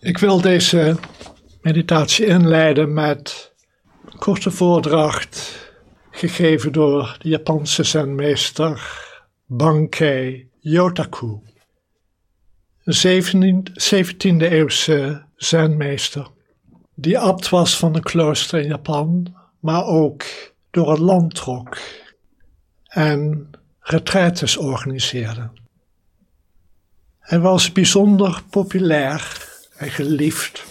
Ik wil deze meditatie inleiden met een korte voordracht gegeven door de Japanse zenmeester Bankei Yotaku. Een 17e eeuwse zenmeester die abt was van een klooster in Japan, maar ook door het land trok en retraites organiseerde. Hij was bijzonder populair en geliefd.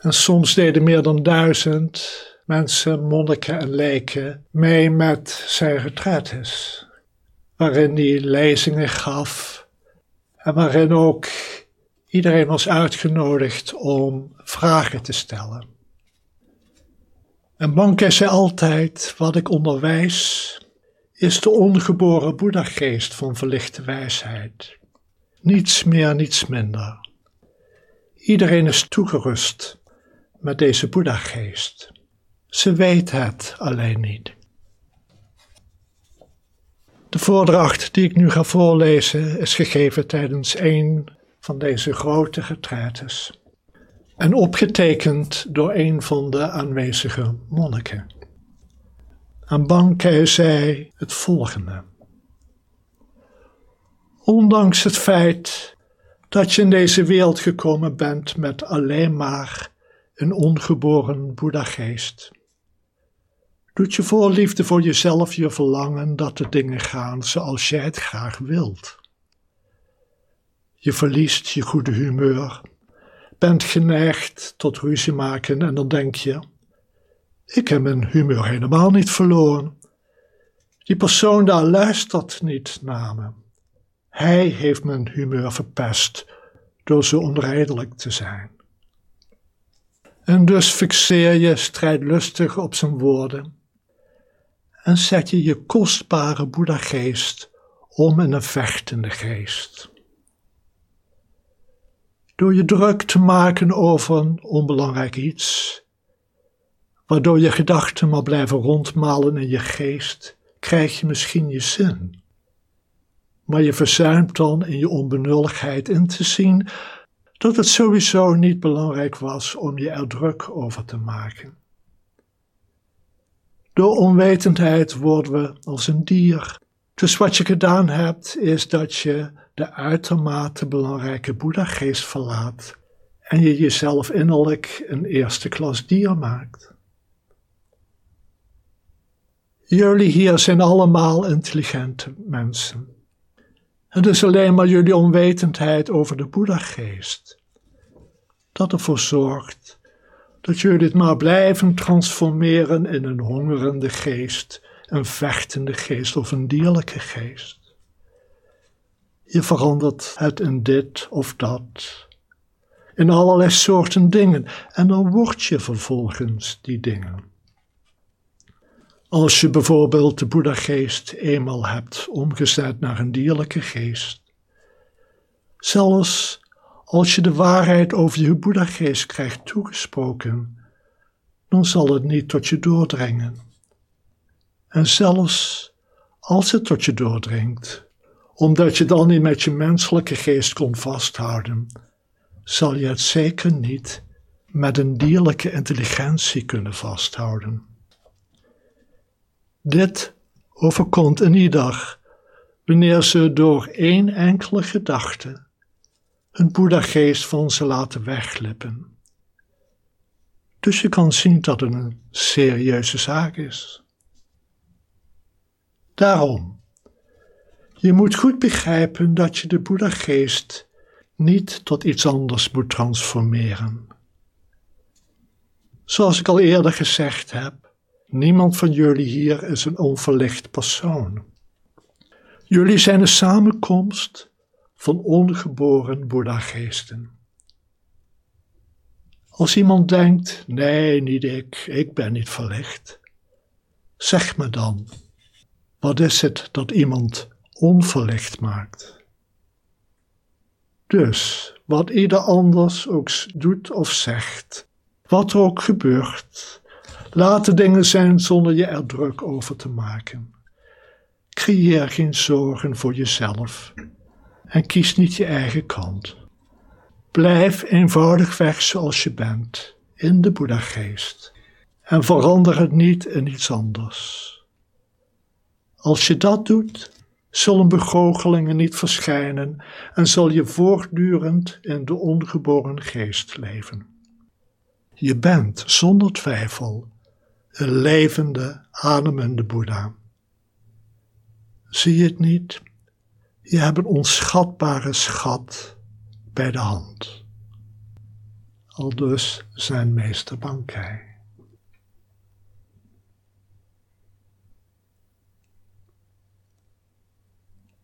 En soms deden meer dan duizend mensen, monniken en leken mee met zijn retraites, waarin hij lezingen gaf en waarin ook iedereen was uitgenodigd om vragen te stellen. En Bankei zei altijd, wat ik onderwijs, is de ongeboren Boeddha-geest van verlichte wijsheid. Niets meer, niets minder. Iedereen is toegerust met deze Boeddha-geest. Ze weet het alleen niet. De voordracht die ik nu ga voorlezen is gegeven tijdens een van deze grote retraites en opgetekend door een van de aanwezige monniken. En Bankei zei het volgende. Ondanks het feit dat je in deze wereld gekomen bent met alleen maar een ongeboren Boeddha-geest, doet je voorliefde voor jezelf je verlangen dat de dingen gaan zoals jij het graag wilt. Je verliest je goede humeur, bent geneigd tot ruzie maken en dan denk je: ik heb mijn humeur helemaal niet verloren. Die persoon daar luistert niet naar me. Hij heeft mijn humeur verpest door zo onredelijk te zijn. En dus fixeer je strijdlustig op zijn woorden en zet je je kostbare Boeddha-geest om in een vechtende geest. Door je druk te maken over een onbelangrijk iets, waardoor je gedachten maar blijven rondmalen in je geest, krijg je misschien je zin. Maar je verzuimt dan in je onbenulligheid in te zien dat het sowieso niet belangrijk was om je er druk over te maken. Door onwetendheid worden we als een dier. Dus wat je gedaan hebt, is dat je de uitermate belangrijke Boeddha-geest verlaat en je jezelf innerlijk een eerste klas dier maakt. Jullie hier zijn allemaal intelligente mensen. Het is alleen maar jullie onwetendheid over de Boeddha-geest dat ervoor zorgt dat jullie het maar blijven transformeren in een hongerende geest, een vechtende geest of een dierlijke geest. Je verandert het in dit of dat, in allerlei soorten dingen, en dan word je vervolgens die dingen. Als je bijvoorbeeld de Boeddha-geest eenmaal hebt omgezet naar een dierlijke geest, zelfs als je de waarheid over je Boeddha-geest krijgt toegesproken, dan zal het niet tot je doordringen. En zelfs als het tot je doordringt, omdat je dan niet met je menselijke geest kon vasthouden, zal je het zeker niet met een dierlijke intelligentie kunnen vasthouden. Dit overkomt een ieder wanneer ze door één enkele gedachte hun Boeddha-geest van ze laten wegglippen. Dus je kan zien dat het een serieuze zaak is. Daarom, je moet goed begrijpen dat je de Boeddha-geest niet tot iets anders moet transformeren. Zoals ik al eerder gezegd heb, Niemand van jullie hier is een onverlicht persoon. Jullie zijn een samenkomst van ongeboren Boeddha-geesten. Als iemand denkt, nee, niet ik, ik ben niet verlicht, zeg me dan, wat is het dat iemand onverlicht maakt? Dus, wat ieder anders ook doet of zegt, wat er ook gebeurt, Laat de dingen zijn zonder je er druk over te maken. Creëer geen zorgen voor jezelf en kies niet je eigen kant. Blijf eenvoudigweg zoals je bent, in de Boeddha-geest. En verander het niet in iets anders. Als je dat doet, zullen begoochelingen niet verschijnen en zal je voortdurend in de ongeboren geest leven. Je bent zonder twijfel een levende, ademende Boeddha. Zie je het niet? Je hebt een onschatbare schat bij de hand. Al dus zijn meester Bankai.